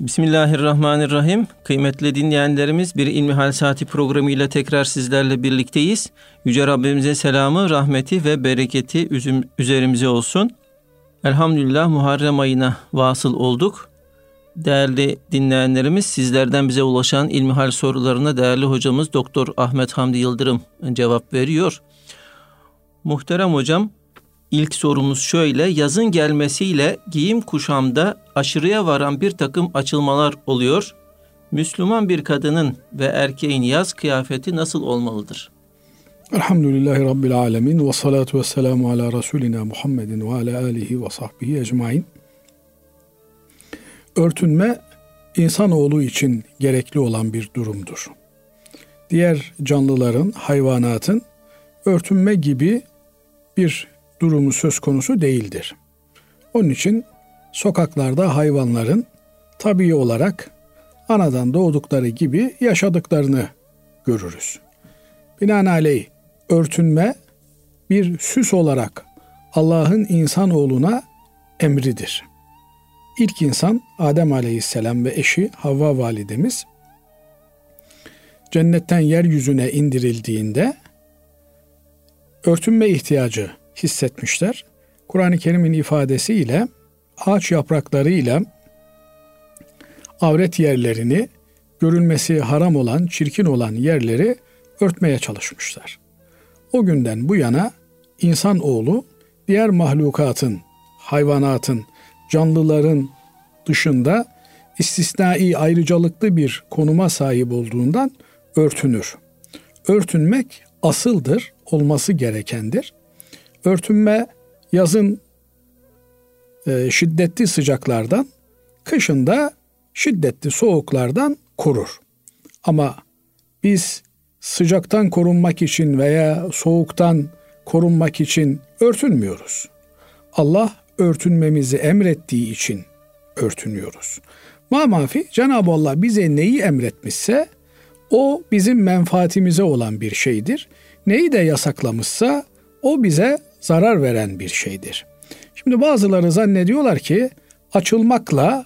Bismillahirrahmanirrahim. Kıymetli dinleyenlerimiz bir İlmihal Saati programıyla tekrar sizlerle birlikteyiz. Yüce Rabbimizin selamı, rahmeti ve bereketi üzerimize olsun. Elhamdülillah Muharrem ayına vasıl olduk. Değerli dinleyenlerimiz sizlerden bize ulaşan ilmihal sorularına değerli hocamız Doktor Ahmet Hamdi Yıldırım cevap veriyor. Muhterem hocam ilk sorumuz şöyle yazın gelmesiyle giyim kuşamda aşırıya varan bir takım açılmalar oluyor. Müslüman bir kadının ve erkeğin yaz kıyafeti nasıl olmalıdır? Elhamdülillahi Rabbil Alemin ve salatu ve selamu ala Resulina Muhammedin ve ala alihi ve sahbihi ecmain. Örtünme insanoğlu için gerekli olan bir durumdur. Diğer canlıların, hayvanatın örtünme gibi bir durumu söz konusu değildir. Onun için sokaklarda hayvanların tabii olarak anadan doğdukları gibi yaşadıklarını görürüz. Binaenaleyh örtünme bir süs olarak Allah'ın insanoğluna emridir. İlk insan Adem Aleyhisselam ve eşi Havva validemiz cennetten yeryüzüne indirildiğinde örtünme ihtiyacı hissetmişler. Kur'an-ı Kerim'in ifadesiyle ağaç yapraklarıyla avret yerlerini görülmesi haram olan, çirkin olan yerleri örtmeye çalışmışlar. O günden bu yana insan oğlu diğer mahlukatın, hayvanatın, canlıların dışında istisnai ayrıcalıklı bir konuma sahip olduğundan örtünür. Örtünmek asıldır, olması gerekendir. Örtünme yazın e, şiddetli sıcaklardan, kışın da şiddetli soğuklardan korur. Ama biz sıcaktan korunmak için veya soğuktan korunmak için örtünmüyoruz. Allah örtünmemizi emrettiği için örtünüyoruz. Ma mafi Cenab-ı Allah bize neyi emretmişse o bizim menfaatimize olan bir şeydir. Neyi de yasaklamışsa o bize zarar veren bir şeydir. Şimdi bazıları zannediyorlar ki açılmakla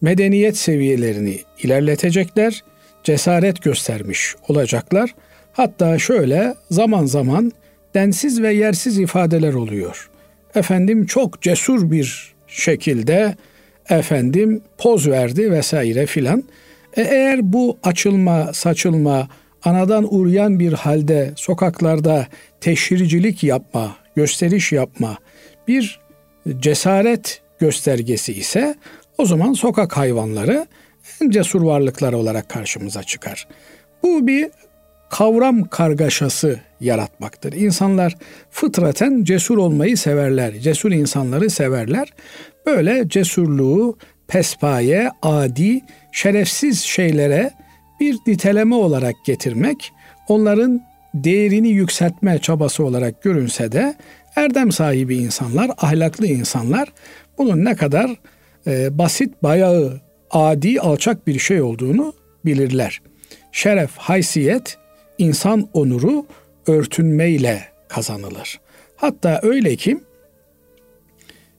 medeniyet seviyelerini ilerletecekler, cesaret göstermiş olacaklar. Hatta şöyle zaman zaman densiz ve yersiz ifadeler oluyor. Efendim çok cesur bir şekilde efendim poz verdi vesaire filan. E eğer bu açılma, saçılma, anadan uğrayan bir halde sokaklarda teşhircilik yapma, gösteriş yapma bir cesaret göstergesi ise o zaman sokak hayvanları en cesur varlıklar olarak karşımıza çıkar. Bu bir kavram kargaşası yaratmaktır. İnsanlar fıtraten cesur olmayı severler. Cesur insanları severler. Böyle cesurluğu pespaye, adi, şerefsiz şeylere bir niteleme olarak getirmek, onların değerini yükseltme çabası olarak görünse de erdem sahibi insanlar, ahlaklı insanlar bunun ne kadar e, basit, bayağı, adi, alçak bir şey olduğunu bilirler. Şeref, haysiyet, insan onuru örtünmeyle kazanılır. Hatta öyle ki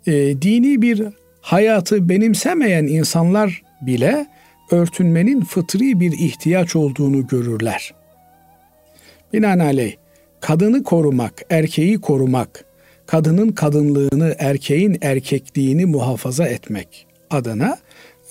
e, dini bir hayatı benimsemeyen insanlar bile örtünmenin fıtri bir ihtiyaç olduğunu görürler. Binaenaleyh kadını korumak, erkeği korumak, kadının kadınlığını, erkeğin erkekliğini muhafaza etmek adına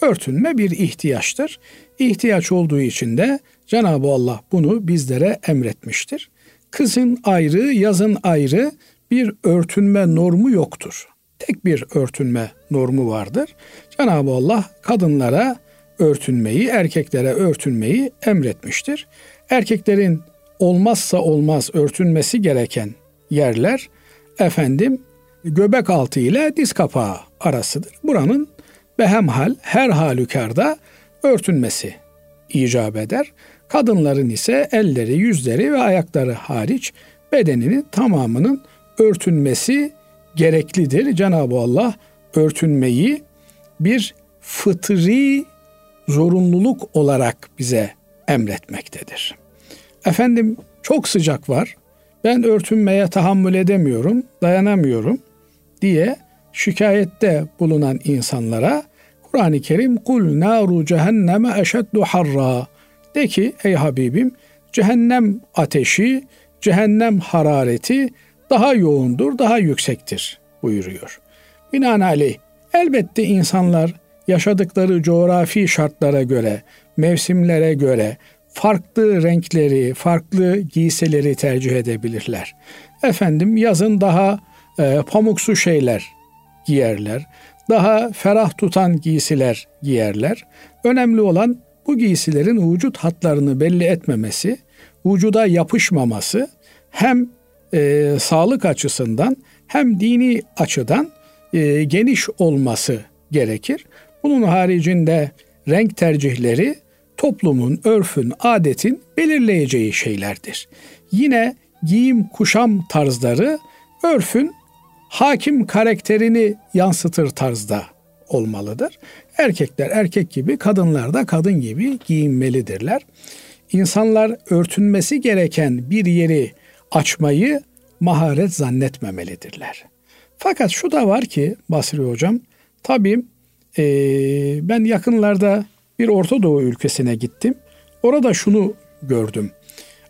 örtünme bir ihtiyaçtır. İhtiyaç olduğu için de Cenab-ı Allah bunu bizlere emretmiştir. Kızın ayrı, yazın ayrı bir örtünme normu yoktur. Tek bir örtünme normu vardır. Cenab-ı Allah kadınlara örtünmeyi, erkeklere örtünmeyi emretmiştir. Erkeklerin olmazsa olmaz örtünmesi gereken yerler efendim göbek altı ile diz kapağı arasıdır. Buranın behemhal her halükarda örtünmesi icap eder. Kadınların ise elleri, yüzleri ve ayakları hariç bedeninin tamamının örtünmesi gereklidir. Cenab-ı Allah örtünmeyi bir fıtri zorunluluk olarak bize emretmektedir. Efendim çok sıcak var. Ben örtünmeye tahammül edemiyorum, dayanamıyorum diye şikayette bulunan insanlara Kur'an-ı Kerim kul naru cehenneme eşeddu harra. De ki ey Habibim cehennem ateşi, cehennem harareti daha yoğundur, daha yüksektir buyuruyor. Binaenaleyh elbette insanlar yaşadıkları coğrafi şartlara göre, mevsimlere göre farklı renkleri, farklı giysileri tercih edebilirler. Efendim yazın daha e, pamuksu şeyler giyerler. Daha ferah tutan giysiler giyerler. Önemli olan bu giysilerin vücut hatlarını belli etmemesi, vücuda yapışmaması hem e, sağlık açısından hem dini açıdan e, geniş olması gerekir. Bunun haricinde renk tercihleri toplumun, örfün, adetin belirleyeceği şeylerdir. Yine giyim kuşam tarzları örfün hakim karakterini yansıtır tarzda olmalıdır. Erkekler erkek gibi, kadınlar da kadın gibi giyinmelidirler. İnsanlar örtünmesi gereken bir yeri açmayı maharet zannetmemelidirler. Fakat şu da var ki Basri Hocam, tabii e, ben yakınlarda bir Orta Doğu ülkesine gittim. Orada şunu gördüm.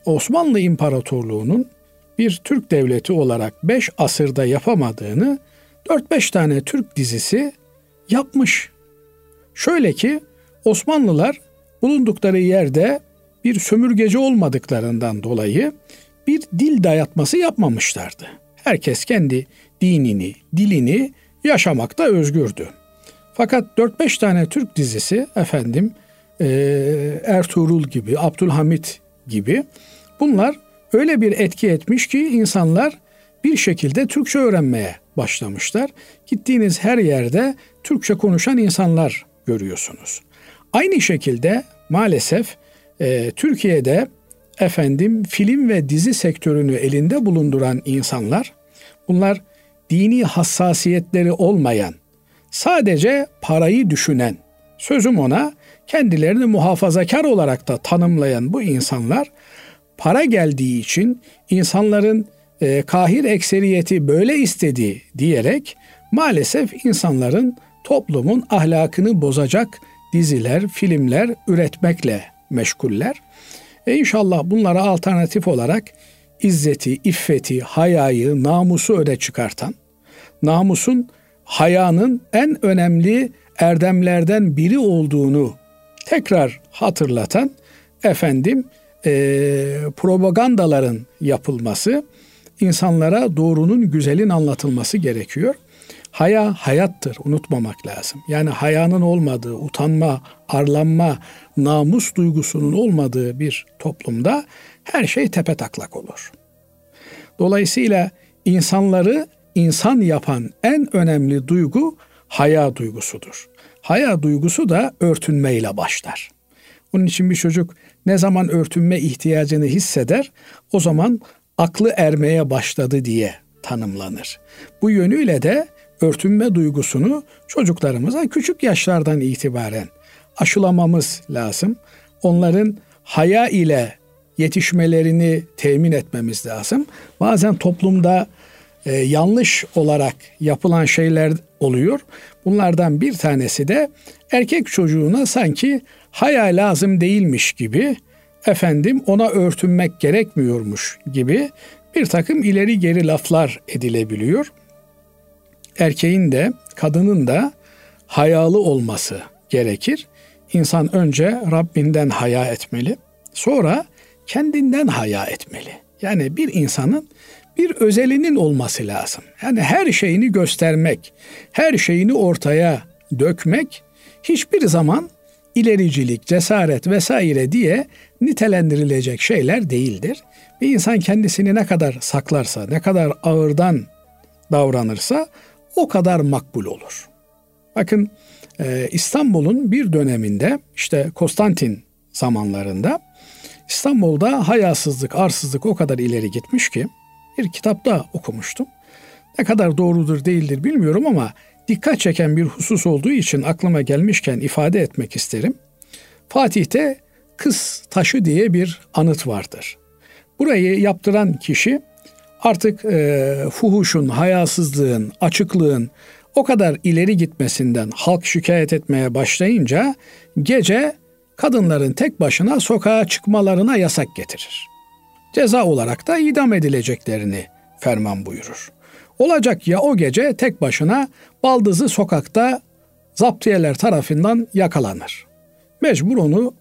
Osmanlı İmparatorluğu'nun bir Türk devleti olarak 5 asırda yapamadığını 4-5 tane Türk dizisi yapmış. Şöyle ki Osmanlılar bulundukları yerde bir sömürgeci olmadıklarından dolayı bir dil dayatması yapmamışlardı. Herkes kendi dinini, dilini yaşamakta özgürdü. Fakat 4-5 tane Türk dizisi efendim Ertuğrul gibi, Abdülhamit gibi bunlar öyle bir etki etmiş ki insanlar bir şekilde Türkçe öğrenmeye başlamışlar. Gittiğiniz her yerde Türkçe konuşan insanlar görüyorsunuz. Aynı şekilde maalesef e, Türkiye'de efendim film ve dizi sektörünü elinde bulunduran insanlar bunlar dini hassasiyetleri olmayan, sadece parayı düşünen, sözüm ona kendilerini muhafazakar olarak da tanımlayan bu insanlar para geldiği için insanların e, kahir ekseriyeti böyle istedi diyerek maalesef insanların toplumun ahlakını bozacak diziler, filmler üretmekle meşguller. E inşallah bunlara alternatif olarak izzeti, iffeti, hayayı, namusu öne çıkartan, namusun hayanın en önemli erdemlerden biri olduğunu tekrar hatırlatan efendim e, propagandaların yapılması, insanlara doğrunun güzelin anlatılması gerekiyor. Haya hayattır, unutmamak lazım. Yani hayanın olmadığı, utanma, arlanma, namus duygusunun olmadığı bir toplumda her şey tepe taklak olur. Dolayısıyla insanları insan yapan en önemli duygu haya duygusudur. Haya duygusu da örtünmeyle başlar. Onun için bir çocuk ne zaman örtünme ihtiyacını hisseder, o zaman aklı ermeye başladı diye tanımlanır. Bu yönüyle de örtünme duygusunu çocuklarımıza küçük yaşlardan itibaren aşılamamız lazım. Onların haya ile yetişmelerini temin etmemiz lazım. Bazen toplumda e, yanlış olarak yapılan şeyler oluyor. Bunlardan bir tanesi de erkek çocuğuna sanki haya lazım değilmiş gibi efendim ona örtünmek gerekmiyormuş gibi bir takım ileri geri laflar edilebiliyor. Erkeğin de kadının da hayalı olması gerekir. İnsan önce Rabbinden haya etmeli. Sonra kendinden haya etmeli. Yani bir insanın bir özelinin olması lazım. Yani her şeyini göstermek, her şeyini ortaya dökmek hiçbir zaman ilericilik, cesaret vesaire diye nitelendirilecek şeyler değildir. Bir insan kendisini ne kadar saklarsa, ne kadar ağırdan davranırsa o kadar makbul olur. Bakın e, İstanbul'un bir döneminde işte Konstantin zamanlarında İstanbul'da hayasızlık, arsızlık o kadar ileri gitmiş ki bir kitapta okumuştum. Ne kadar doğrudur değildir bilmiyorum ama dikkat çeken bir husus olduğu için aklıma gelmişken ifade etmek isterim. Fatih'te Kız Taşı diye bir anıt vardır. Burayı yaptıran kişi artık e, fuhuşun, hayasızlığın, açıklığın o kadar ileri gitmesinden halk şikayet etmeye başlayınca gece kadınların tek başına sokağa çıkmalarına yasak getirir. Ceza olarak da idam edileceklerini ferman buyurur. Olacak ya o gece tek başına baldızı sokakta zaptiyeler tarafından yakalanır. Mecbur onu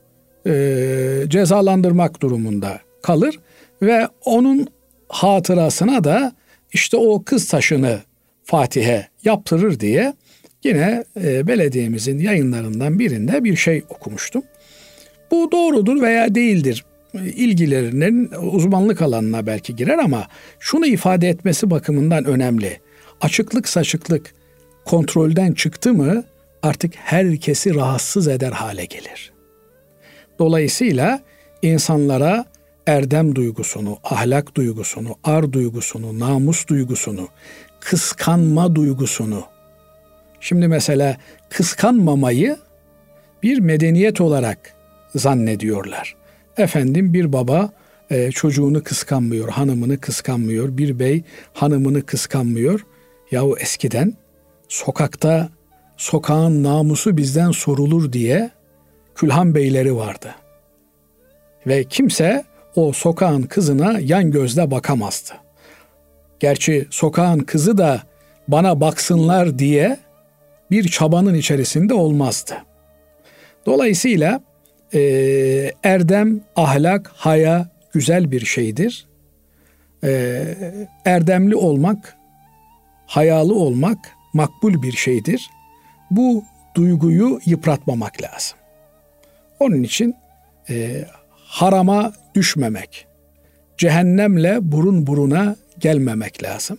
e, cezalandırmak durumunda kalır ve onun hatırasına da işte o kız taşını Fatih'e yaptırır diye yine e, belediyemizin yayınlarından birinde bir şey okumuştum. Bu doğrudur veya değildir ilgilerinin uzmanlık alanına belki girer ama şunu ifade etmesi bakımından önemli. Açıklık saçıklık kontrolden çıktı mı artık herkesi rahatsız eder hale gelir. Dolayısıyla insanlara erdem duygusunu, ahlak duygusunu, ar duygusunu, namus duygusunu, kıskanma duygusunu. Şimdi mesela kıskanmamayı bir medeniyet olarak zannediyorlar. Efendim bir baba e, çocuğunu kıskanmıyor, hanımını kıskanmıyor, bir bey hanımını kıskanmıyor. Yahu eskiden sokakta sokağın namusu bizden sorulur diye külhan beyleri vardı. Ve kimse o sokağın kızına yan gözle bakamazdı. Gerçi sokağın kızı da bana baksınlar diye bir çabanın içerisinde olmazdı. Dolayısıyla e, erdem, ahlak, haya güzel bir şeydir. E, erdemli olmak, hayalı olmak makbul bir şeydir. Bu duyguyu yıpratmamak lazım. Onun için e, harama düşmemek, cehennemle burun buruna gelmemek lazım.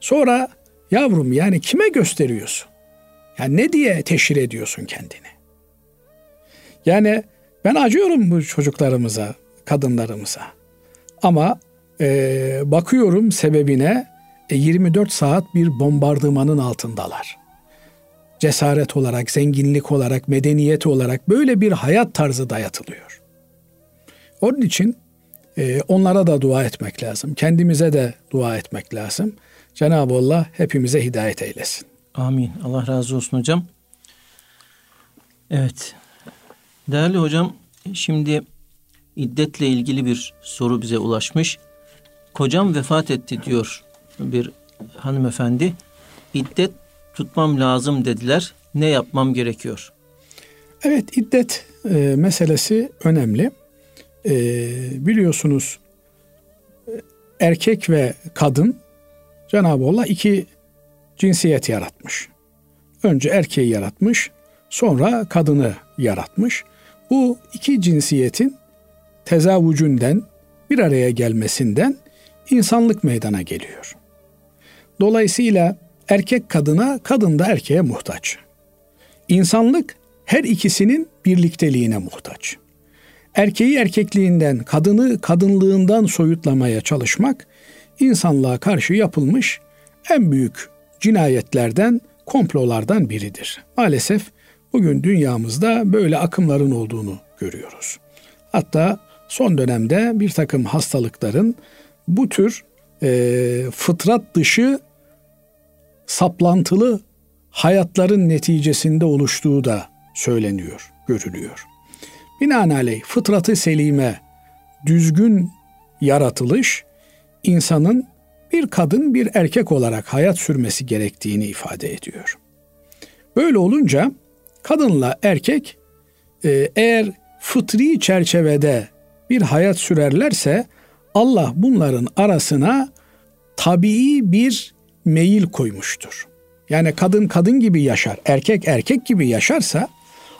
Sonra yavrum yani kime gösteriyorsun? Yani ne diye teşhir ediyorsun kendini? Yani ben acıyorum bu çocuklarımıza, kadınlarımıza. Ama e, bakıyorum sebebine e, 24 saat bir bombardımanın altındalar. Cesaret olarak, zenginlik olarak, medeniyet olarak böyle bir hayat tarzı dayatılıyor. Onun için e, onlara da dua etmek lazım. Kendimize de dua etmek lazım. Cenab-ı Allah hepimize hidayet eylesin. Amin. Allah razı olsun hocam. Evet. Değerli hocam, şimdi iddetle ilgili bir soru bize ulaşmış. Kocam vefat etti diyor bir hanımefendi. İddet tutmam lazım dediler. Ne yapmam gerekiyor? Evet, iddet e, meselesi önemli. E, biliyorsunuz erkek ve kadın Cenab-ı Allah iki cinsiyet yaratmış. Önce erkeği yaratmış, sonra kadını yaratmış. Bu iki cinsiyetin tezavücünden, bir araya gelmesinden insanlık meydana geliyor. Dolayısıyla erkek kadına, kadın da erkeğe muhtaç. İnsanlık her ikisinin birlikteliğine muhtaç. Erkeği erkekliğinden, kadını kadınlığından soyutlamaya çalışmak insanlığa karşı yapılmış en büyük cinayetlerden, komplolardan biridir. Maalesef bugün dünyamızda böyle akımların olduğunu görüyoruz. Hatta son dönemde bir takım hastalıkların bu tür e, fıtrat dışı saplantılı hayatların neticesinde oluştuğu da söyleniyor, görülüyor. Binaenaleyh fıtratı selime, düzgün yaratılış insanın bir kadın bir erkek olarak hayat sürmesi gerektiğini ifade ediyor. Böyle olunca kadınla erkek e, eğer fıtri çerçevede bir hayat sürerlerse Allah bunların arasına tabii bir meyil koymuştur. Yani kadın kadın gibi yaşar, erkek erkek gibi yaşarsa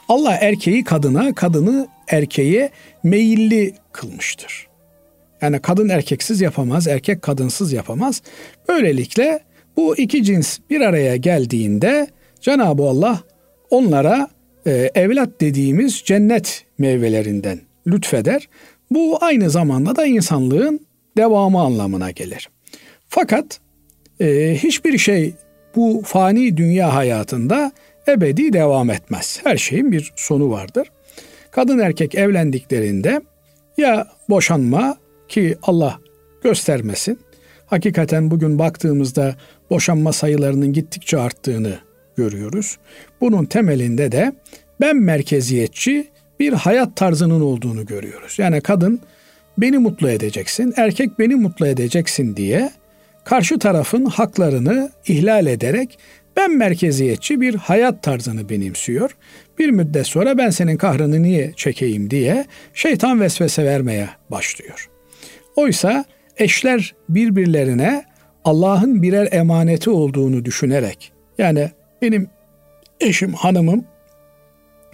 Allah erkeği kadına, kadını erkeğe meyilli kılmıştır. Yani kadın erkeksiz yapamaz, erkek kadınsız yapamaz. Böylelikle bu iki cins bir araya geldiğinde Cenab-ı Allah onlara e, evlat dediğimiz cennet meyvelerinden lütfeder. Bu aynı zamanda da insanlığın devamı anlamına gelir. Fakat e, hiçbir şey bu fani dünya hayatında ebedi devam etmez. Her şeyin bir sonu vardır. Kadın erkek evlendiklerinde ya boşanma ki Allah göstermesin. Hakikaten bugün baktığımızda boşanma sayılarının gittikçe arttığını görüyoruz. Bunun temelinde de ben merkeziyetçi bir hayat tarzının olduğunu görüyoruz. Yani kadın beni mutlu edeceksin, erkek beni mutlu edeceksin diye karşı tarafın haklarını ihlal ederek ben merkeziyetçi bir hayat tarzını benimsiyor. Bir müddet sonra ben senin kahrını niye çekeyim diye şeytan vesvese vermeye başlıyor. Oysa eşler birbirlerine Allah'ın birer emaneti olduğunu düşünerek yani benim eşim, hanımım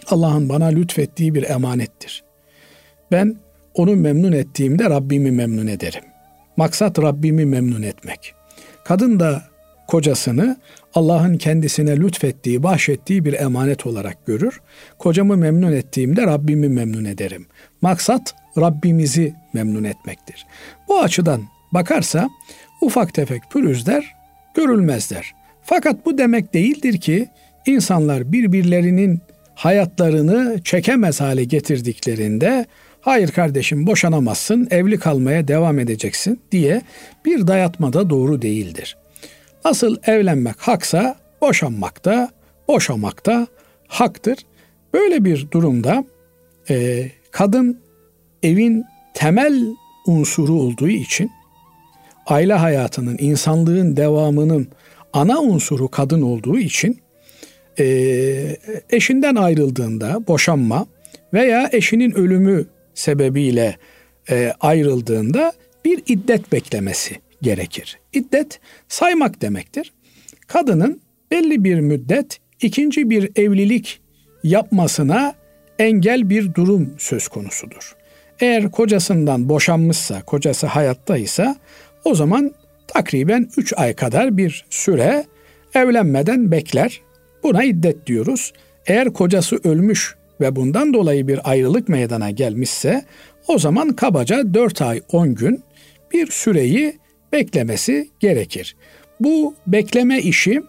Allah'ın bana lütfettiği bir emanettir. Ben onu memnun ettiğimde Rabbimi memnun ederim. Maksat Rabbimi memnun etmek. Kadın da kocasını Allah'ın kendisine lütfettiği, bahşettiği bir emanet olarak görür. Kocamı memnun ettiğimde Rabbimi memnun ederim. Maksat Rabbimizi memnun etmektir. Bu açıdan bakarsa ufak tefek pürüzler görülmezler. Fakat bu demek değildir ki insanlar birbirlerinin hayatlarını çekemez hale getirdiklerinde hayır kardeşim boşanamazsın, evli kalmaya devam edeceksin diye bir dayatma da doğru değildir. Asıl evlenmek haksa boşanmak da, boşamak da haktır. Böyle bir durumda e, kadın evin temel unsuru olduğu için aile hayatının, insanlığın devamının ana unsuru kadın olduğu için e, eşinden ayrıldığında boşanma veya eşinin ölümü sebebiyle e, ayrıldığında bir iddet beklemesi gerekir. İddet saymak demektir. Kadının belli bir müddet ikinci bir evlilik yapmasına engel bir durum söz konusudur. Eğer kocasından boşanmışsa, kocası hayattaysa o zaman takriben 3 ay kadar bir süre evlenmeden bekler. Buna iddet diyoruz. Eğer kocası ölmüş ve bundan dolayı bir ayrılık meydana gelmişse o zaman kabaca 4 ay 10 gün bir süreyi beklemesi gerekir. Bu bekleme işi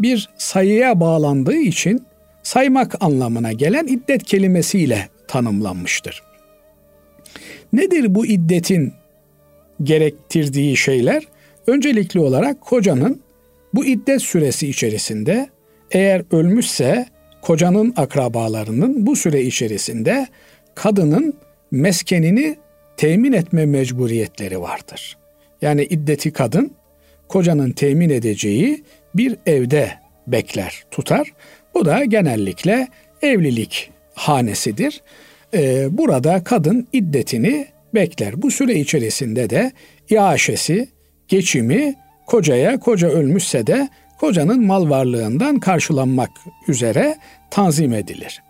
bir sayıya bağlandığı için saymak anlamına gelen iddet kelimesiyle tanımlanmıştır. Nedir bu iddetin gerektirdiği şeyler? Öncelikli olarak kocanın bu iddet süresi içerisinde eğer ölmüşse kocanın akrabalarının bu süre içerisinde kadının meskenini temin etme mecburiyetleri vardır. Yani iddeti kadın kocanın temin edeceği bir evde bekler, tutar. Bu da genellikle evlilik hanesidir. Ee, burada kadın iddetini bekler. Bu süre içerisinde de iaşesi, geçimi kocaya, koca ölmüşse de kocanın mal varlığından karşılanmak üzere tanzim edilir.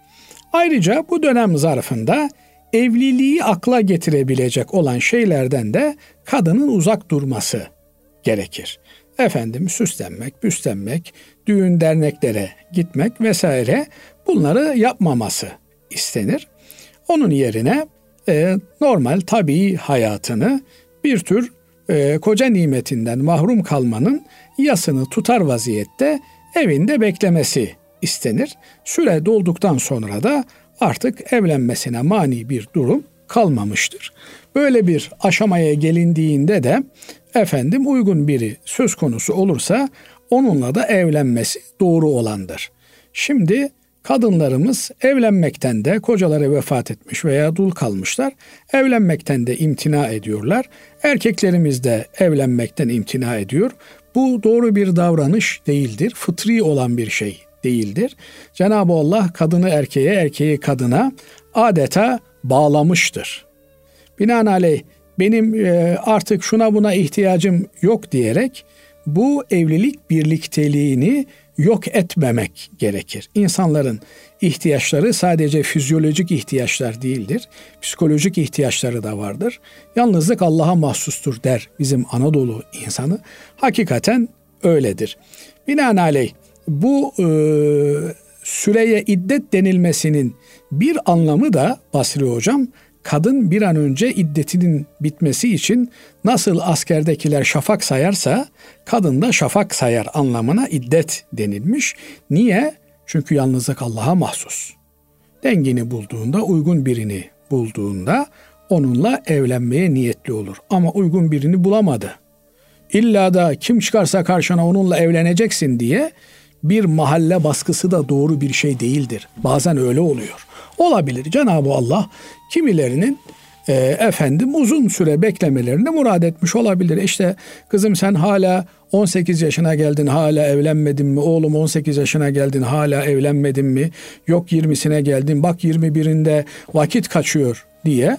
Ayrıca bu dönem zarfında evliliği akla getirebilecek olan şeylerden de kadının uzak durması gerekir. Efendim süslenmek, büslenmek, düğün derneklere gitmek vesaire bunları yapmaması istenir. Onun yerine e, normal tabii hayatını bir tür e, koca nimetinden mahrum kalmanın yasını tutar vaziyette evinde beklemesi istenir. Süre dolduktan sonra da artık evlenmesine mani bir durum kalmamıştır. Böyle bir aşamaya gelindiğinde de efendim uygun biri söz konusu olursa onunla da evlenmesi doğru olandır. Şimdi kadınlarımız evlenmekten de kocaları vefat etmiş veya dul kalmışlar. Evlenmekten de imtina ediyorlar. Erkeklerimiz de evlenmekten imtina ediyor. Bu doğru bir davranış değildir. Fıtri olan bir şey değildir. Cenab-ı Allah kadını erkeğe, erkeği kadına adeta bağlamıştır. Binaenaleyh benim e, artık şuna buna ihtiyacım yok diyerek bu evlilik birlikteliğini yok etmemek gerekir. İnsanların ihtiyaçları sadece fizyolojik ihtiyaçlar değildir. Psikolojik ihtiyaçları da vardır. Yalnızlık Allah'a mahsustur der bizim Anadolu insanı. Hakikaten öyledir. Binaenaleyh bu e, süreye iddet denilmesinin bir anlamı da Basri Hocam kadın bir an önce iddetinin bitmesi için nasıl askerdekiler şafak sayarsa kadın da şafak sayar anlamına iddet denilmiş. Niye? Çünkü yalnızlık Allah'a mahsus. Dengini bulduğunda, uygun birini bulduğunda onunla evlenmeye niyetli olur. Ama uygun birini bulamadı. illa da kim çıkarsa karşına onunla evleneceksin diye bir mahalle baskısı da doğru bir şey değildir. Bazen öyle oluyor. Olabilir. Cenab-ı Allah kimilerinin e, efendim uzun süre beklemelerini murad etmiş olabilir. İşte kızım sen hala 18 yaşına geldin hala evlenmedin mi? Oğlum 18 yaşına geldin hala evlenmedin mi? Yok 20'sine geldin bak 21'inde vakit kaçıyor diye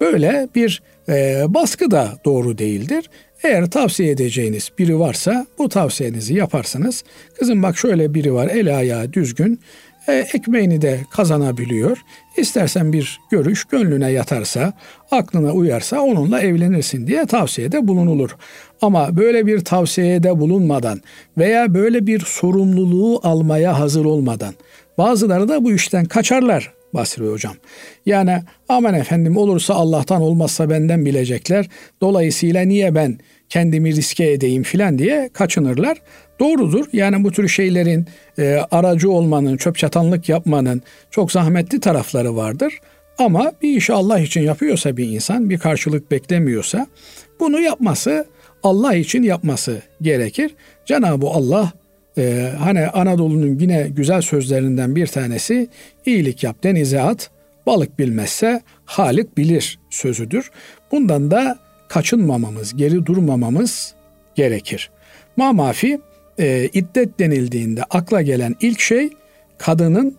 böyle bir e, baskı da doğru değildir. Eğer tavsiye edeceğiniz biri varsa bu tavsiyenizi yaparsınız. Kızım bak şöyle biri var el ayağı düzgün ekmeğini de kazanabiliyor. İstersen bir görüş gönlüne yatarsa, aklına uyarsa onunla evlenirsin diye tavsiyede bulunulur. Ama böyle bir tavsiyede bulunmadan veya böyle bir sorumluluğu almaya hazır olmadan bazıları da bu işten kaçarlar Basri Hocam. Yani aman efendim olursa Allah'tan olmazsa benden bilecekler. Dolayısıyla niye ben kendimi riske edeyim filan diye kaçınırlar. Doğrudur. Yani bu tür şeylerin e, aracı olmanın, çöp çatanlık yapmanın çok zahmetli tarafları vardır. Ama bir işi Allah için yapıyorsa bir insan, bir karşılık beklemiyorsa bunu yapması Allah için yapması gerekir. Cenab-ı Allah e, hani Anadolu'nun yine güzel sözlerinden bir tanesi iyilik yap denize at, balık bilmezse Halik bilir sözüdür. Bundan da kaçınmamamız, geri durmamamız gerekir. Mamafi e, iddet denildiğinde akla gelen ilk şey kadının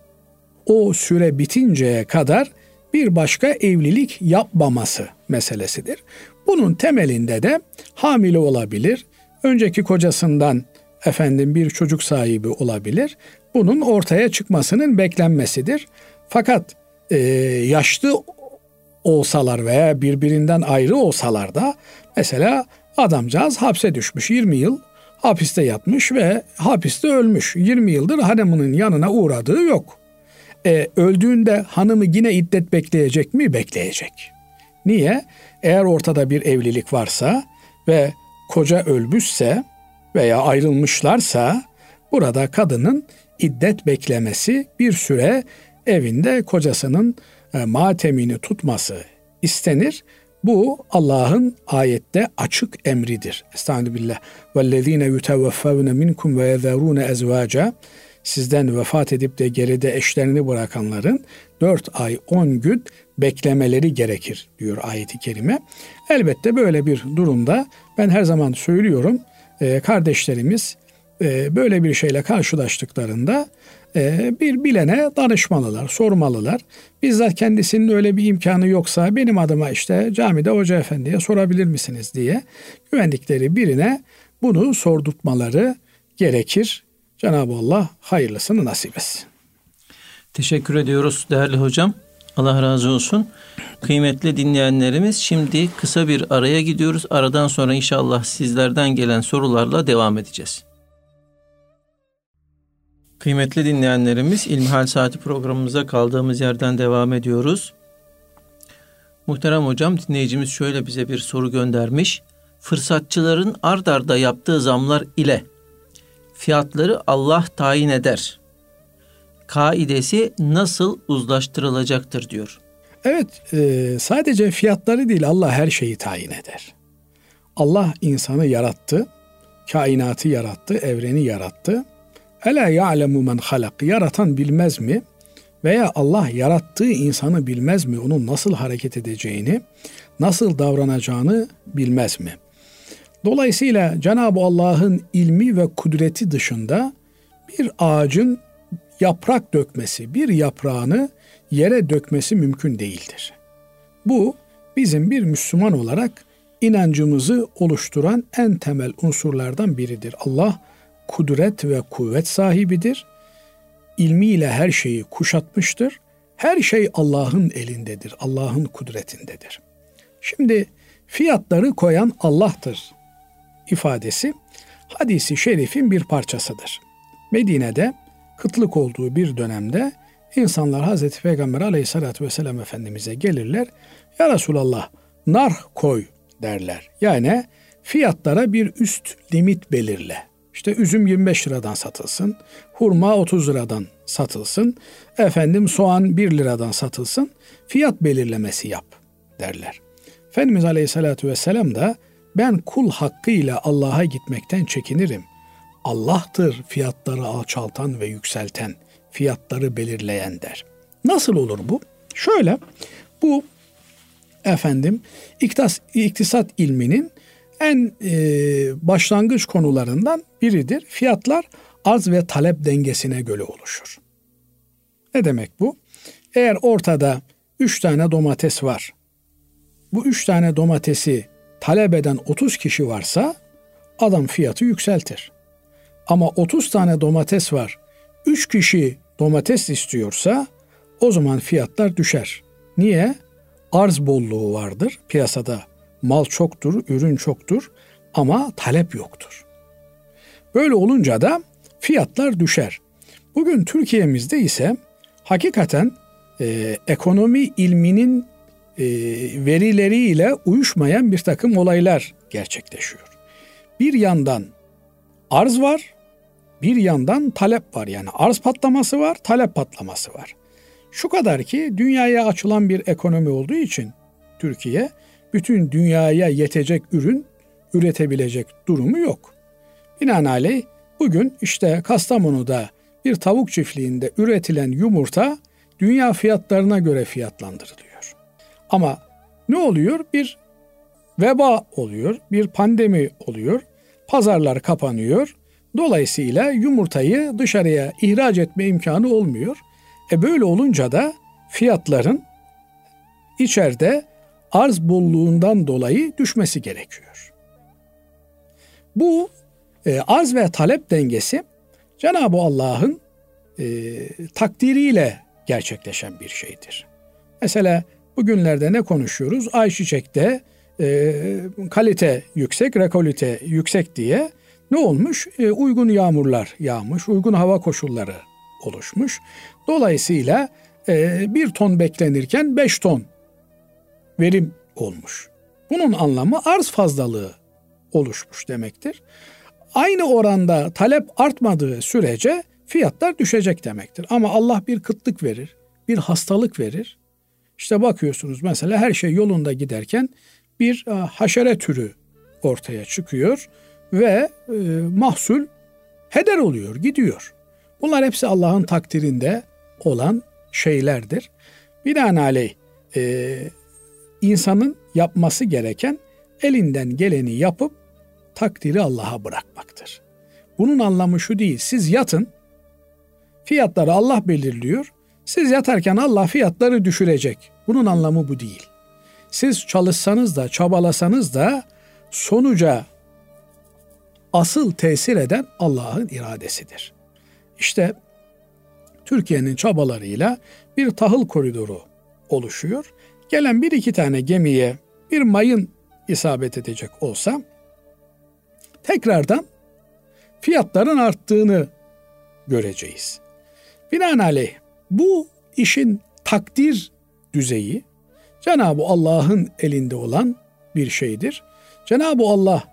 o süre bitinceye kadar bir başka evlilik yapmaması meselesidir. Bunun temelinde de hamile olabilir, önceki kocasından efendim bir çocuk sahibi olabilir. Bunun ortaya çıkmasının beklenmesidir. Fakat e, yaşlı olsalar veya birbirinden ayrı olsalar da mesela adamcağız hapse düşmüş 20 yıl hapiste yatmış ve hapiste ölmüş. 20 yıldır hanımının yanına uğradığı yok. E, öldüğünde hanımı yine iddet bekleyecek mi? Bekleyecek. Niye? Eğer ortada bir evlilik varsa ve koca ölmüşse veya ayrılmışlarsa burada kadının iddet beklemesi bir süre evinde kocasının e, matemini tutması istenir. Bu Allah'ın ayette açık emridir. Estağfirullah. Vellezine yuteveffevne minkum ve yezerune ezvaca sizden vefat edip de geride eşlerini bırakanların 4 ay 10 gün beklemeleri gerekir diyor ayeti kerime. Elbette böyle bir durumda ben her zaman söylüyorum kardeşlerimiz böyle bir şeyle karşılaştıklarında bir bilene danışmalılar, sormalılar. Bizzat kendisinin öyle bir imkanı yoksa benim adıma işte camide hoca efendiye sorabilir misiniz diye güvendikleri birine bunu sordurtmaları gerekir. Cenab-ı Allah hayırlısını nasip etsin. Teşekkür ediyoruz değerli hocam. Allah razı olsun. Kıymetli dinleyenlerimiz şimdi kısa bir araya gidiyoruz. Aradan sonra inşallah sizlerden gelen sorularla devam edeceğiz. Kıymetli dinleyenlerimiz İlmihal Saati programımıza kaldığımız yerden devam ediyoruz. Muhterem hocam dinleyicimiz şöyle bize bir soru göndermiş. Fırsatçıların ard arda yaptığı zamlar ile fiyatları Allah tayin eder. Kaidesi nasıl uzlaştırılacaktır diyor. Evet e, sadece fiyatları değil Allah her şeyi tayin eder. Allah insanı yarattı, kainatı yarattı, evreni yarattı Ela ya'lemu men halak. Yaratan bilmez mi? Veya Allah yarattığı insanı bilmez mi? Onun nasıl hareket edeceğini, nasıl davranacağını bilmez mi? Dolayısıyla Cenab-ı Allah'ın ilmi ve kudreti dışında bir ağacın yaprak dökmesi, bir yaprağını yere dökmesi mümkün değildir. Bu bizim bir Müslüman olarak inancımızı oluşturan en temel unsurlardan biridir. Allah kudret ve kuvvet sahibidir. İlmiyle her şeyi kuşatmıştır. Her şey Allah'ın elindedir, Allah'ın kudretindedir. Şimdi fiyatları koyan Allah'tır ifadesi hadisi şerifin bir parçasıdır. Medine'de kıtlık olduğu bir dönemde insanlar Hazreti Peygamber aleyhissalatü vesselam Efendimiz'e gelirler. Ya Resulallah nar koy derler. Yani fiyatlara bir üst limit belirle. İşte üzüm 25 liradan satılsın, hurma 30 liradan satılsın, efendim soğan 1 liradan satılsın, fiyat belirlemesi yap derler. Efendimiz Aleyhisselatü Vesselam da Ben kul hakkıyla Allah'a gitmekten çekinirim. Allah'tır fiyatları alçaltan ve yükselten, fiyatları belirleyen der. Nasıl olur bu? Şöyle, bu efendim iktas, iktisat ilminin en e, başlangıç konularından biridir. Fiyatlar arz ve talep dengesine göre oluşur. Ne demek bu? Eğer ortada 3 tane domates var. Bu 3 tane domatesi talep eden 30 kişi varsa adam fiyatı yükseltir. Ama 30 tane domates var. 3 kişi domates istiyorsa o zaman fiyatlar düşer. Niye? Arz bolluğu vardır piyasada. Mal çoktur, ürün çoktur ama talep yoktur. Böyle olunca da fiyatlar düşer. Bugün Türkiye'mizde ise hakikaten e, ekonomi ilminin e, verileriyle uyuşmayan bir takım olaylar gerçekleşiyor. Bir yandan arz var, bir yandan talep var. Yani arz patlaması var, talep patlaması var. Şu kadar ki dünyaya açılan bir ekonomi olduğu için Türkiye bütün dünyaya yetecek ürün üretebilecek durumu yok. Binaenaleyh bugün işte Kastamonu'da bir tavuk çiftliğinde üretilen yumurta dünya fiyatlarına göre fiyatlandırılıyor. Ama ne oluyor? Bir veba oluyor, bir pandemi oluyor, pazarlar kapanıyor. Dolayısıyla yumurtayı dışarıya ihraç etme imkanı olmuyor. E böyle olunca da fiyatların içeride arz bolluğundan dolayı düşmesi gerekiyor. Bu e, arz ve talep dengesi Cenab-ı Allah'ın e, takdiriyle gerçekleşen bir şeydir. Mesela bugünlerde ne konuşuyoruz? Ayçiçekte e, kalite yüksek, rekolite yüksek diye ne olmuş? E, uygun yağmurlar yağmış, uygun hava koşulları oluşmuş. Dolayısıyla e, bir ton beklenirken beş ton verim olmuş. Bunun anlamı arz fazlalığı oluşmuş demektir. Aynı oranda talep artmadığı sürece fiyatlar düşecek demektir. Ama Allah bir kıtlık verir, bir hastalık verir. İşte bakıyorsunuz mesela her şey yolunda giderken bir e, haşere türü ortaya çıkıyor ve e, mahsul heder oluyor, gidiyor. Bunlar hepsi Allah'ın takdirinde olan şeylerdir. Binaenaleyh e, insanın yapması gereken elinden geleni yapıp takdiri Allah'a bırakmaktır. Bunun anlamı şu değil. Siz yatın, fiyatları Allah belirliyor. Siz yatarken Allah fiyatları düşürecek. Bunun anlamı bu değil. Siz çalışsanız da, çabalasanız da sonuca asıl tesir eden Allah'ın iradesidir. İşte Türkiye'nin çabalarıyla bir tahıl koridoru oluşuyor. Gelen bir iki tane gemiye bir mayın isabet edecek olsa tekrardan fiyatların arttığını göreceğiz. Binaenaleyh bu işin takdir düzeyi Cenab-ı Allah'ın elinde olan bir şeydir. Cenab-ı Allah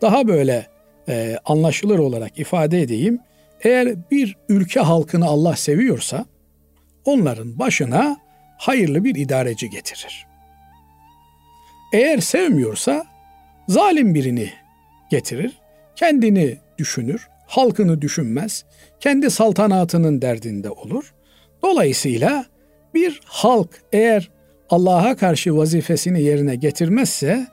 daha böyle e, anlaşılır olarak ifade edeyim. Eğer bir ülke halkını Allah seviyorsa onların başına hayırlı bir idareci getirir. Eğer sevmiyorsa zalim birini getirir, kendini düşünür, halkını düşünmez, kendi saltanatının derdinde olur. Dolayısıyla bir halk eğer Allah'a karşı vazifesini yerine getirmezse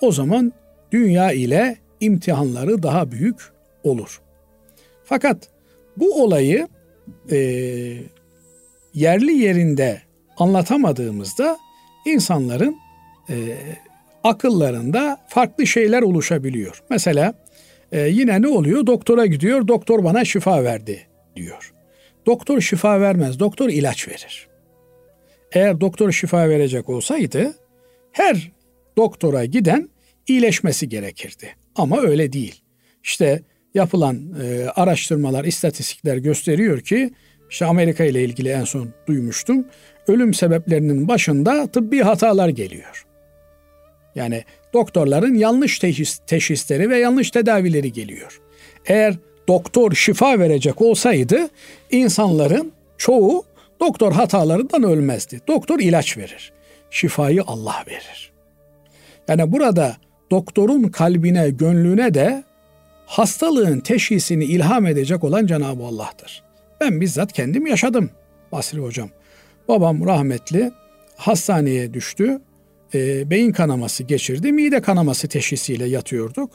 o zaman dünya ile imtihanları daha büyük olur. Fakat bu olayı e, yerli yerinde anlatamadığımızda insanların e, akıllarında farklı şeyler oluşabiliyor. Mesela e, yine ne oluyor? Doktora gidiyor, doktor bana şifa verdi diyor. Doktor şifa vermez, doktor ilaç verir. Eğer doktor şifa verecek olsaydı her doktora giden iyileşmesi gerekirdi. Ama öyle değil. İşte yapılan e, araştırmalar, istatistikler gösteriyor ki işte Amerika ile ilgili en son duymuştum. Ölüm sebeplerinin başında tıbbi hatalar geliyor. Yani doktorların yanlış teşhis, teşhisleri ve yanlış tedavileri geliyor. Eğer doktor şifa verecek olsaydı insanların çoğu doktor hatalarından ölmezdi. Doktor ilaç verir. Şifayı Allah verir. Yani burada doktorun kalbine, gönlüne de hastalığın teşhisini ilham edecek olan Cenab-ı Allah'tır. Ben bizzat kendim yaşadım Basri Hocam. Babam rahmetli hastaneye düştü. E, beyin kanaması geçirdi. Mide kanaması teşhisiyle yatıyorduk.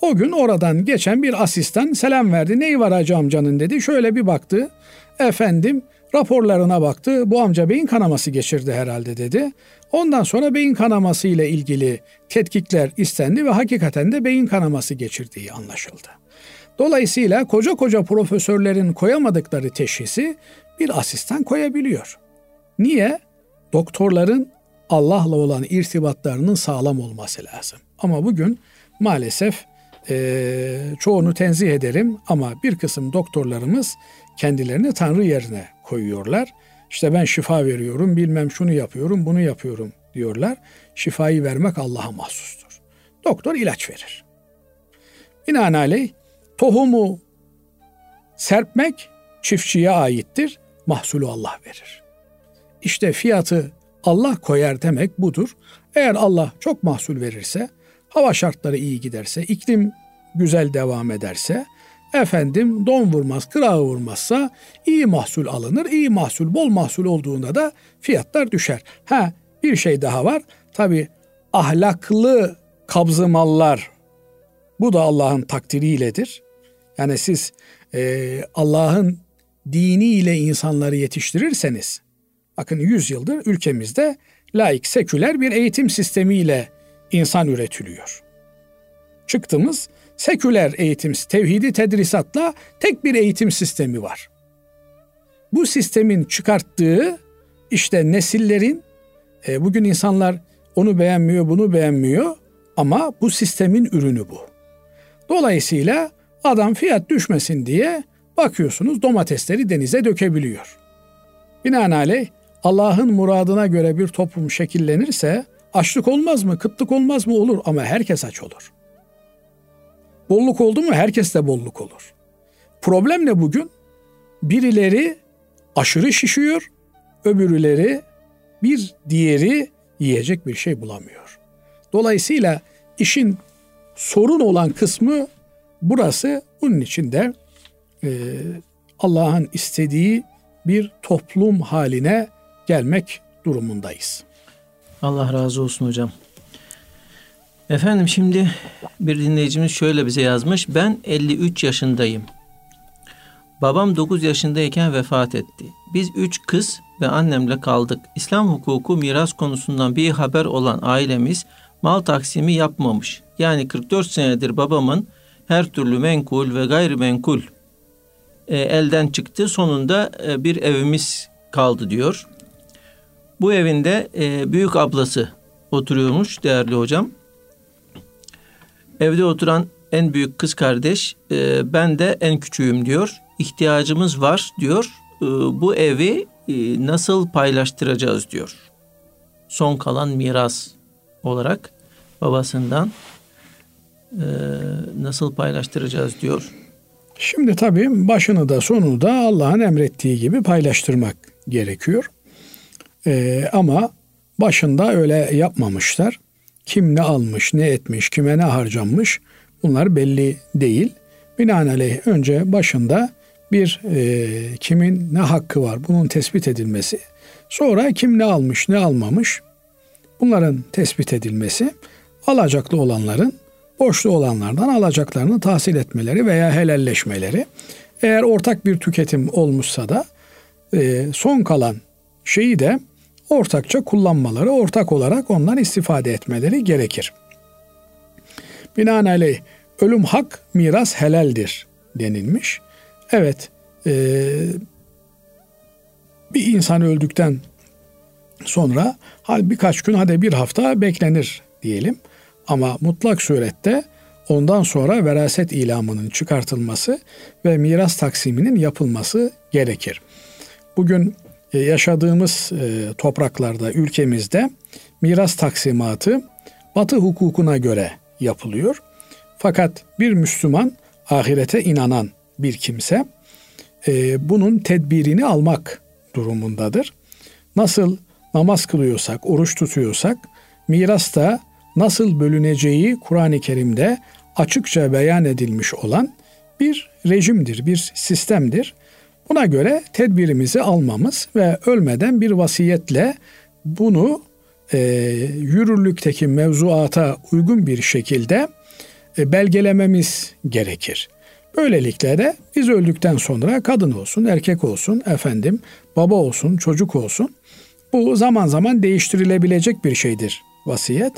O gün oradan geçen bir asistan selam verdi. Neyi var hacı amcanın dedi. Şöyle bir baktı. Efendim raporlarına baktı. Bu amca beyin kanaması geçirdi herhalde dedi. Ondan sonra beyin kanaması ile ilgili tetkikler istendi ve hakikaten de beyin kanaması geçirdiği anlaşıldı. Dolayısıyla koca koca profesörlerin koyamadıkları teşhisi bir asistan koyabiliyor. Niye? Doktorların Allah'la olan irtibatlarının sağlam olması lazım. Ama bugün maalesef e, çoğunu tenzih ederim ama bir kısım doktorlarımız kendilerini Tanrı yerine koyuyorlar. İşte ben şifa veriyorum, bilmem şunu yapıyorum, bunu yapıyorum diyorlar. Şifayı vermek Allah'a mahsustur. Doktor ilaç verir. Binaenaleyh tohumu serpmek çiftçiye aittir. Mahsulü Allah verir. İşte fiyatı Allah koyar demek budur. Eğer Allah çok mahsul verirse, hava şartları iyi giderse, iklim güzel devam ederse, efendim don vurmaz, kırağı vurmazsa iyi mahsul alınır. İyi mahsul, bol mahsul olduğunda da fiyatlar düşer. Ha bir şey daha var. Tabi ahlaklı kabzı mallar bu da Allah'ın takdiriyledir. Yani siz e, Allah'ın diniyle insanları yetiştirirseniz bakın 100 yıldır ülkemizde laik seküler bir eğitim sistemiyle insan üretiliyor. Çıktığımız seküler eğitim, tevhidi tedrisatla tek bir eğitim sistemi var. Bu sistemin çıkarttığı işte nesillerin e, bugün insanlar onu beğenmiyor, bunu beğenmiyor ama bu sistemin ürünü bu. Dolayısıyla adam fiyat düşmesin diye bakıyorsunuz domatesleri denize dökebiliyor. Binaenaleyh Allah'ın muradına göre bir toplum şekillenirse açlık olmaz mı, kıtlık olmaz mı olur ama herkes aç olur. Bolluk oldu mu herkes de bolluk olur. Problem ne bugün? Birileri aşırı şişiyor, öbürüleri bir diğeri yiyecek bir şey bulamıyor. Dolayısıyla işin sorun olan kısmı burası. Bunun için de e, Allah'ın istediği bir toplum haline gelmek durumundayız. Allah razı olsun hocam. Efendim şimdi bir dinleyicimiz şöyle bize yazmış. Ben 53 yaşındayım. Babam 9 yaşındayken vefat etti. Biz 3 kız ve annemle kaldık. İslam hukuku miras konusundan bir haber olan ailemiz mal taksimi yapmamış. Yani 44 senedir babamın her türlü menkul ve gayrimenkul e, elden çıktı. Sonunda e, bir evimiz kaldı diyor. Bu evinde e, büyük ablası oturuyormuş değerli hocam. Evde oturan en büyük kız kardeş e, ben de en küçüğüm diyor. İhtiyacımız var diyor. E, bu evi e, nasıl paylaştıracağız diyor. Son kalan miras olarak babasından e, nasıl paylaştıracağız diyor. Şimdi tabii başını da sonunu da Allah'ın emrettiği gibi paylaştırmak gerekiyor. Ee, ama başında öyle yapmamışlar. Kim ne almış, ne etmiş, kime ne harcanmış bunlar belli değil. Binaenaleyh önce başında bir e, kimin ne hakkı var bunun tespit edilmesi. Sonra kim ne almış, ne almamış bunların tespit edilmesi. Alacaklı olanların borçlu olanlardan alacaklarını tahsil etmeleri veya helalleşmeleri. Eğer ortak bir tüketim olmuşsa da e, son kalan şeyi de ortakça kullanmaları, ortak olarak ondan istifade etmeleri gerekir. Binaenaleyh ölüm hak, miras helaldir denilmiş. Evet, e, bir insan öldükten sonra hal birkaç gün hadi bir hafta beklenir diyelim. Ama mutlak surette ondan sonra veraset ilamının çıkartılması ve miras taksiminin yapılması gerekir. Bugün yaşadığımız e, topraklarda, ülkemizde miras taksimatı Batı hukukuna göre yapılıyor. Fakat bir Müslüman ahirete inanan bir kimse e, bunun tedbirini almak durumundadır. Nasıl namaz kılıyorsak, oruç tutuyorsak miras da nasıl bölüneceği Kur'an-ı Kerim'de açıkça beyan edilmiş olan bir rejimdir, bir sistemdir. Buna göre tedbirimizi almamız ve ölmeden bir vasiyetle bunu e, yürürlükteki mevzuata uygun bir şekilde e, belgelememiz gerekir. Böylelikle de biz öldükten sonra kadın olsun, erkek olsun, efendim, baba olsun, çocuk olsun bu zaman zaman değiştirilebilecek bir şeydir vasiyet.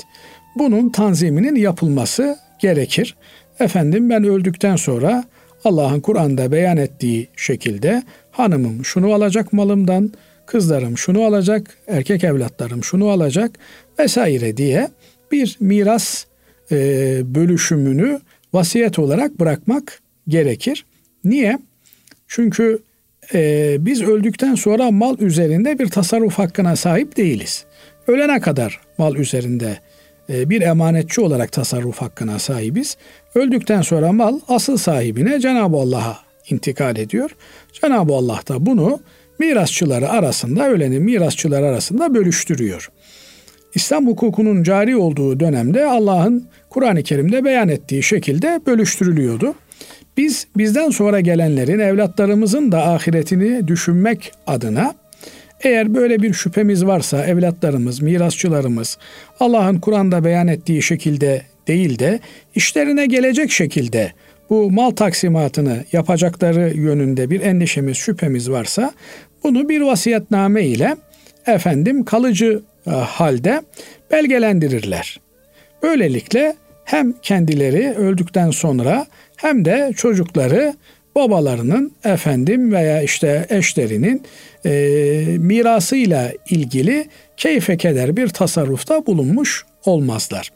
Bunun tanziminin yapılması gerekir. Efendim ben öldükten sonra Allah'ın Kur'an'da beyan ettiği şekilde hanımım şunu alacak malımdan, kızlarım şunu alacak, erkek evlatlarım şunu alacak vesaire diye bir miras e, bölüşümünü vasiyet olarak bırakmak gerekir. Niye? Çünkü e, biz öldükten sonra mal üzerinde bir tasarruf hakkına sahip değiliz. Ölene kadar mal üzerinde bir emanetçi olarak tasarruf hakkına sahibiz. Öldükten sonra mal asıl sahibine Cenab-ı Allah'a intikal ediyor. Cenab-ı Allah da bunu mirasçıları arasında, ölenin mirasçıları arasında bölüştürüyor. İslam hukukunun cari olduğu dönemde Allah'ın Kur'an-ı Kerim'de beyan ettiği şekilde bölüştürülüyordu. Biz bizden sonra gelenlerin, evlatlarımızın da ahiretini düşünmek adına eğer böyle bir şüphemiz varsa evlatlarımız, mirasçılarımız Allah'ın Kur'an'da beyan ettiği şekilde değil de işlerine gelecek şekilde bu mal taksimatını yapacakları yönünde bir endişemiz, şüphemiz varsa bunu bir vasiyetname ile efendim kalıcı e, halde belgelendirirler. Böylelikle hem kendileri öldükten sonra hem de çocukları babalarının efendim veya işte eşlerinin e, mirasıyla ilgili keyfe keder bir tasarrufta bulunmuş olmazlar.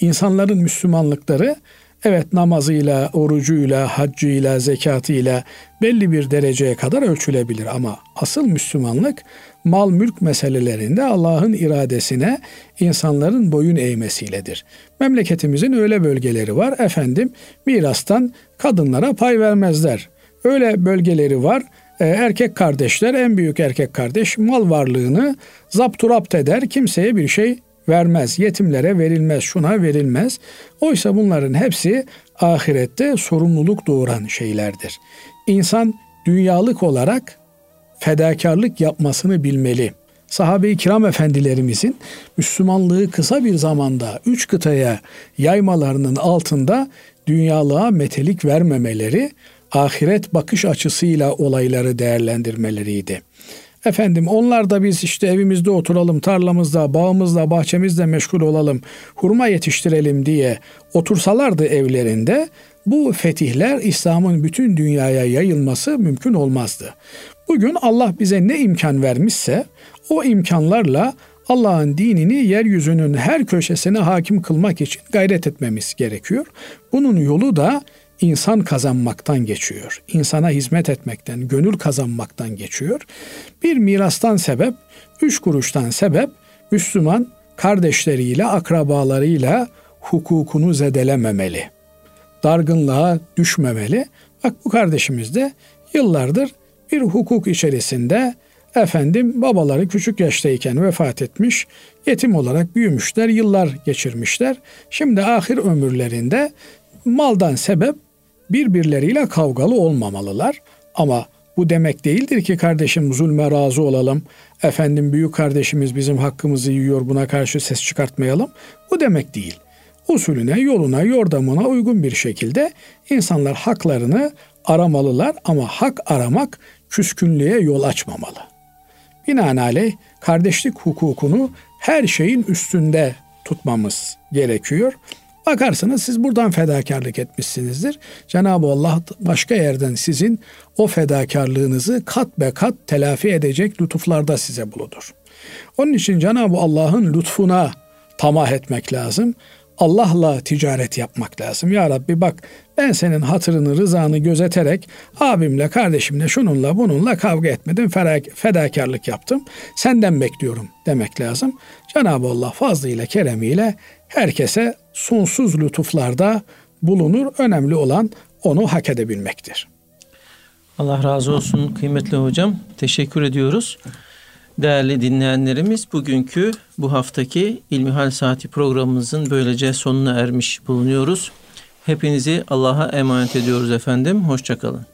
İnsanların Müslümanlıkları evet namazıyla, orucuyla, haccıyla, zekatıyla belli bir dereceye kadar ölçülebilir ama asıl Müslümanlık mal mülk meselelerinde Allah'ın iradesine insanların boyun eğmesiyledir. Memleketimizin öyle bölgeleri var efendim mirastan kadınlara pay vermezler. Öyle bölgeleri var e, erkek kardeşler en büyük erkek kardeş mal varlığını zapturapt eder kimseye bir şey vermez. Yetimlere verilmez, şuna verilmez. Oysa bunların hepsi ahirette sorumluluk doğuran şeylerdir. İnsan dünyalık olarak fedakarlık yapmasını bilmeli. Sahabe-i kiram efendilerimizin Müslümanlığı kısa bir zamanda üç kıtaya yaymalarının altında dünyalığa metelik vermemeleri, ahiret bakış açısıyla olayları değerlendirmeleriydi. Efendim onlar da biz işte evimizde oturalım, tarlamızda, bağımızda, bahçemizde meşgul olalım, hurma yetiştirelim diye otursalardı evlerinde bu fetihler İslam'ın bütün dünyaya yayılması mümkün olmazdı. Bugün Allah bize ne imkan vermişse o imkanlarla Allah'ın dinini yeryüzünün her köşesine hakim kılmak için gayret etmemiz gerekiyor. Bunun yolu da insan kazanmaktan geçiyor. İnsana hizmet etmekten, gönül kazanmaktan geçiyor. Bir mirastan sebep, üç kuruştan sebep Müslüman kardeşleriyle, akrabalarıyla hukukunu zedelememeli. Dargınlığa düşmemeli. Bak bu kardeşimiz de yıllardır bir hukuk içerisinde efendim babaları küçük yaştayken vefat etmiş, yetim olarak büyümüşler, yıllar geçirmişler. Şimdi ahir ömürlerinde maldan sebep birbirleriyle kavgalı olmamalılar. Ama bu demek değildir ki kardeşim zulme razı olalım. Efendim büyük kardeşimiz bizim hakkımızı yiyor buna karşı ses çıkartmayalım. Bu demek değil. Usulüne, yoluna, yordamına uygun bir şekilde insanlar haklarını aramalılar ama hak aramak küskünlüğe yol açmamalı. Binaenaleyh kardeşlik hukukunu her şeyin üstünde tutmamız gerekiyor. Bakarsınız siz buradan fedakarlık etmişsinizdir. Cenab-ı Allah başka yerden sizin o fedakarlığınızı kat be kat telafi edecek lütuflarda size buludur. Onun için Cenab-ı Allah'ın lütfuna tamah etmek lazım. Allah'la ticaret yapmak lazım. Ya Rabbi bak ben senin hatırını, rızanı gözeterek abimle, kardeşimle, şununla, bununla kavga etmedim, fedakarlık yaptım. Senden bekliyorum demek lazım. Cenab-ı Allah fazlıyla, keremiyle herkese sonsuz lütuflarda bulunur. Önemli olan onu hak edebilmektir. Allah razı olsun kıymetli hocam. Teşekkür ediyoruz. Değerli dinleyenlerimiz bugünkü bu haftaki İlmihal Saati programımızın böylece sonuna ermiş bulunuyoruz. Hepinizi Allah'a emanet ediyoruz efendim. Hoşçakalın.